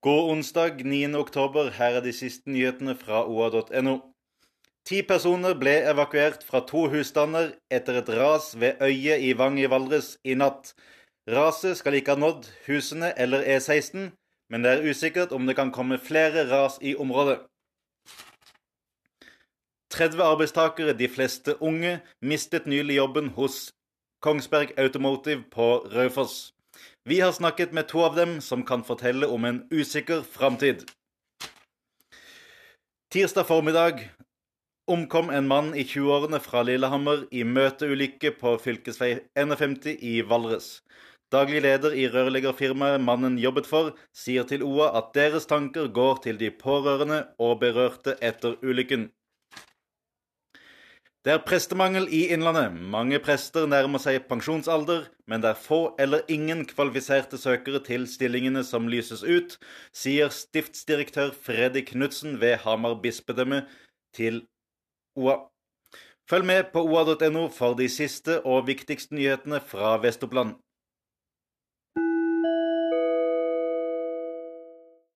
God onsdag 9. oktober. Her er de siste nyhetene fra oa.no. Ti personer ble evakuert fra to husstander etter et ras ved øyet i Vang i Valdres i natt. Raset skal ikke ha nådd husene eller E16, men det er usikkert om det kan komme flere ras i området. 30 arbeidstakere, de fleste unge, mistet nylig jobben hos Kongsberg Automotive på Raufoss. Vi har snakket med to av dem som kan fortelle om en usikker framtid. Tirsdag formiddag omkom en mann i 20-årene fra Lillehammer i møteulykke på fv. 51 i Valdres. Daglig leder i rørleggerfirmaet mannen jobbet for, sier til OA at deres tanker går til de pårørende og berørte etter ulykken. Det er prestemangel i Innlandet. Mange prester nærmer seg pensjonsalder, men det er få eller ingen kvalifiserte søkere til stillingene som lyses ut, sier stiftsdirektør Freddy Knutsen ved Hamar bispedømme til OA. Følg med på oa.no for de siste og viktigste nyhetene fra Vest-Oppland.